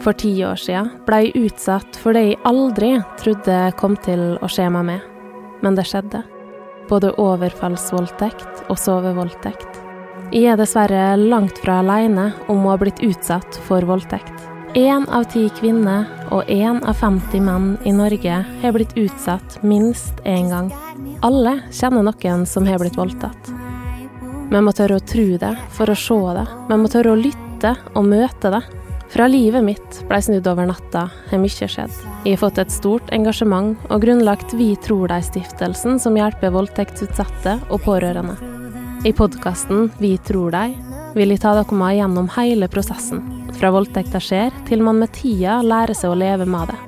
For ti år siden ble jeg utsatt for det jeg aldri trodde kom til å skje meg med. Men det skjedde. Både overfallsvoldtekt og sovevoldtekt. Jeg er dessverre langt fra alene om å ha blitt utsatt for voldtekt. Én av ti kvinner og én av 50 menn i Norge har blitt utsatt minst én gang. Alle kjenner noen som har blitt voldtatt. Vi må tørre å tro det for å se det. Vi må tørre å lytte og møte det. Fra livet mitt ble snudd over natta, har mye skjedd. Jeg har fått et stort engasjement og grunnlagt Vi tror deg-stiftelsen, som hjelper voldtektsutsatte og pårørende. I podkasten Vi tror deg vil jeg ta dere med gjennom hele prosessen, fra voldtekta skjer til man med tida lærer seg å leve med det.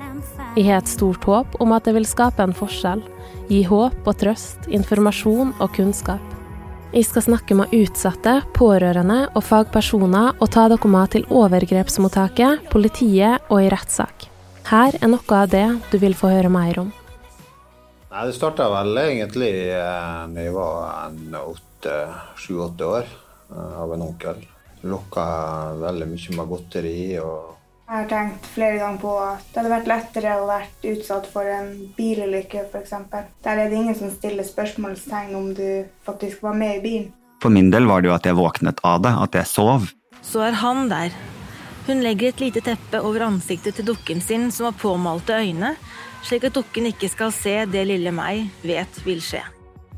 Jeg har et stort håp om at det vil skape en forskjell, gi håp og trøst, informasjon og kunnskap. Jeg skal snakke med utsatte, pårørende og fagpersoner og ta dere med til overgrepsmottaket, politiet og i rettssak. Her er noe av det du vil få høre mer om. Nei, Det starta vel egentlig da jeg var sju-åtte år. Eh, av en onkel. Lokka veldig mye med godteri. og jeg har tenkt flere ganger på at det hadde vært lettere å vært utsatt for en bilulykke f.eks. Der er det ingen som stiller spørsmålstegn om du faktisk var med i bilen. For min del var det jo at jeg våknet av det, at jeg sov. Så er han der. Hun legger et lite teppe over ansiktet til dukken sin som har påmalte øyne, slik at dukken ikke skal se det lille meg vet vil skje.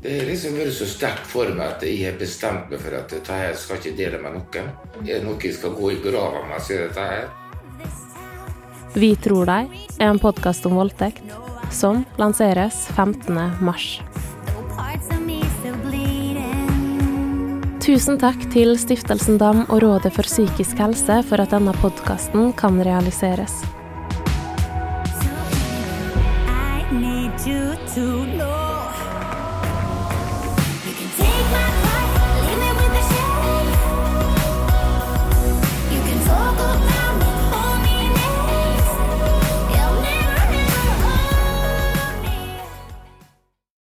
Det har liksom vært så sterkt for meg at jeg har bestemt meg for at dette her skal ikke dele med noen. Er det noe jeg skal gå i grava med, så er dette her. Vi tror deg er en podkast om voldtekt som lanseres 15. mars. Tusen takk til Stiftelsen Dam og Rådet for psykisk helse for at denne podkasten kan realiseres. I need you to know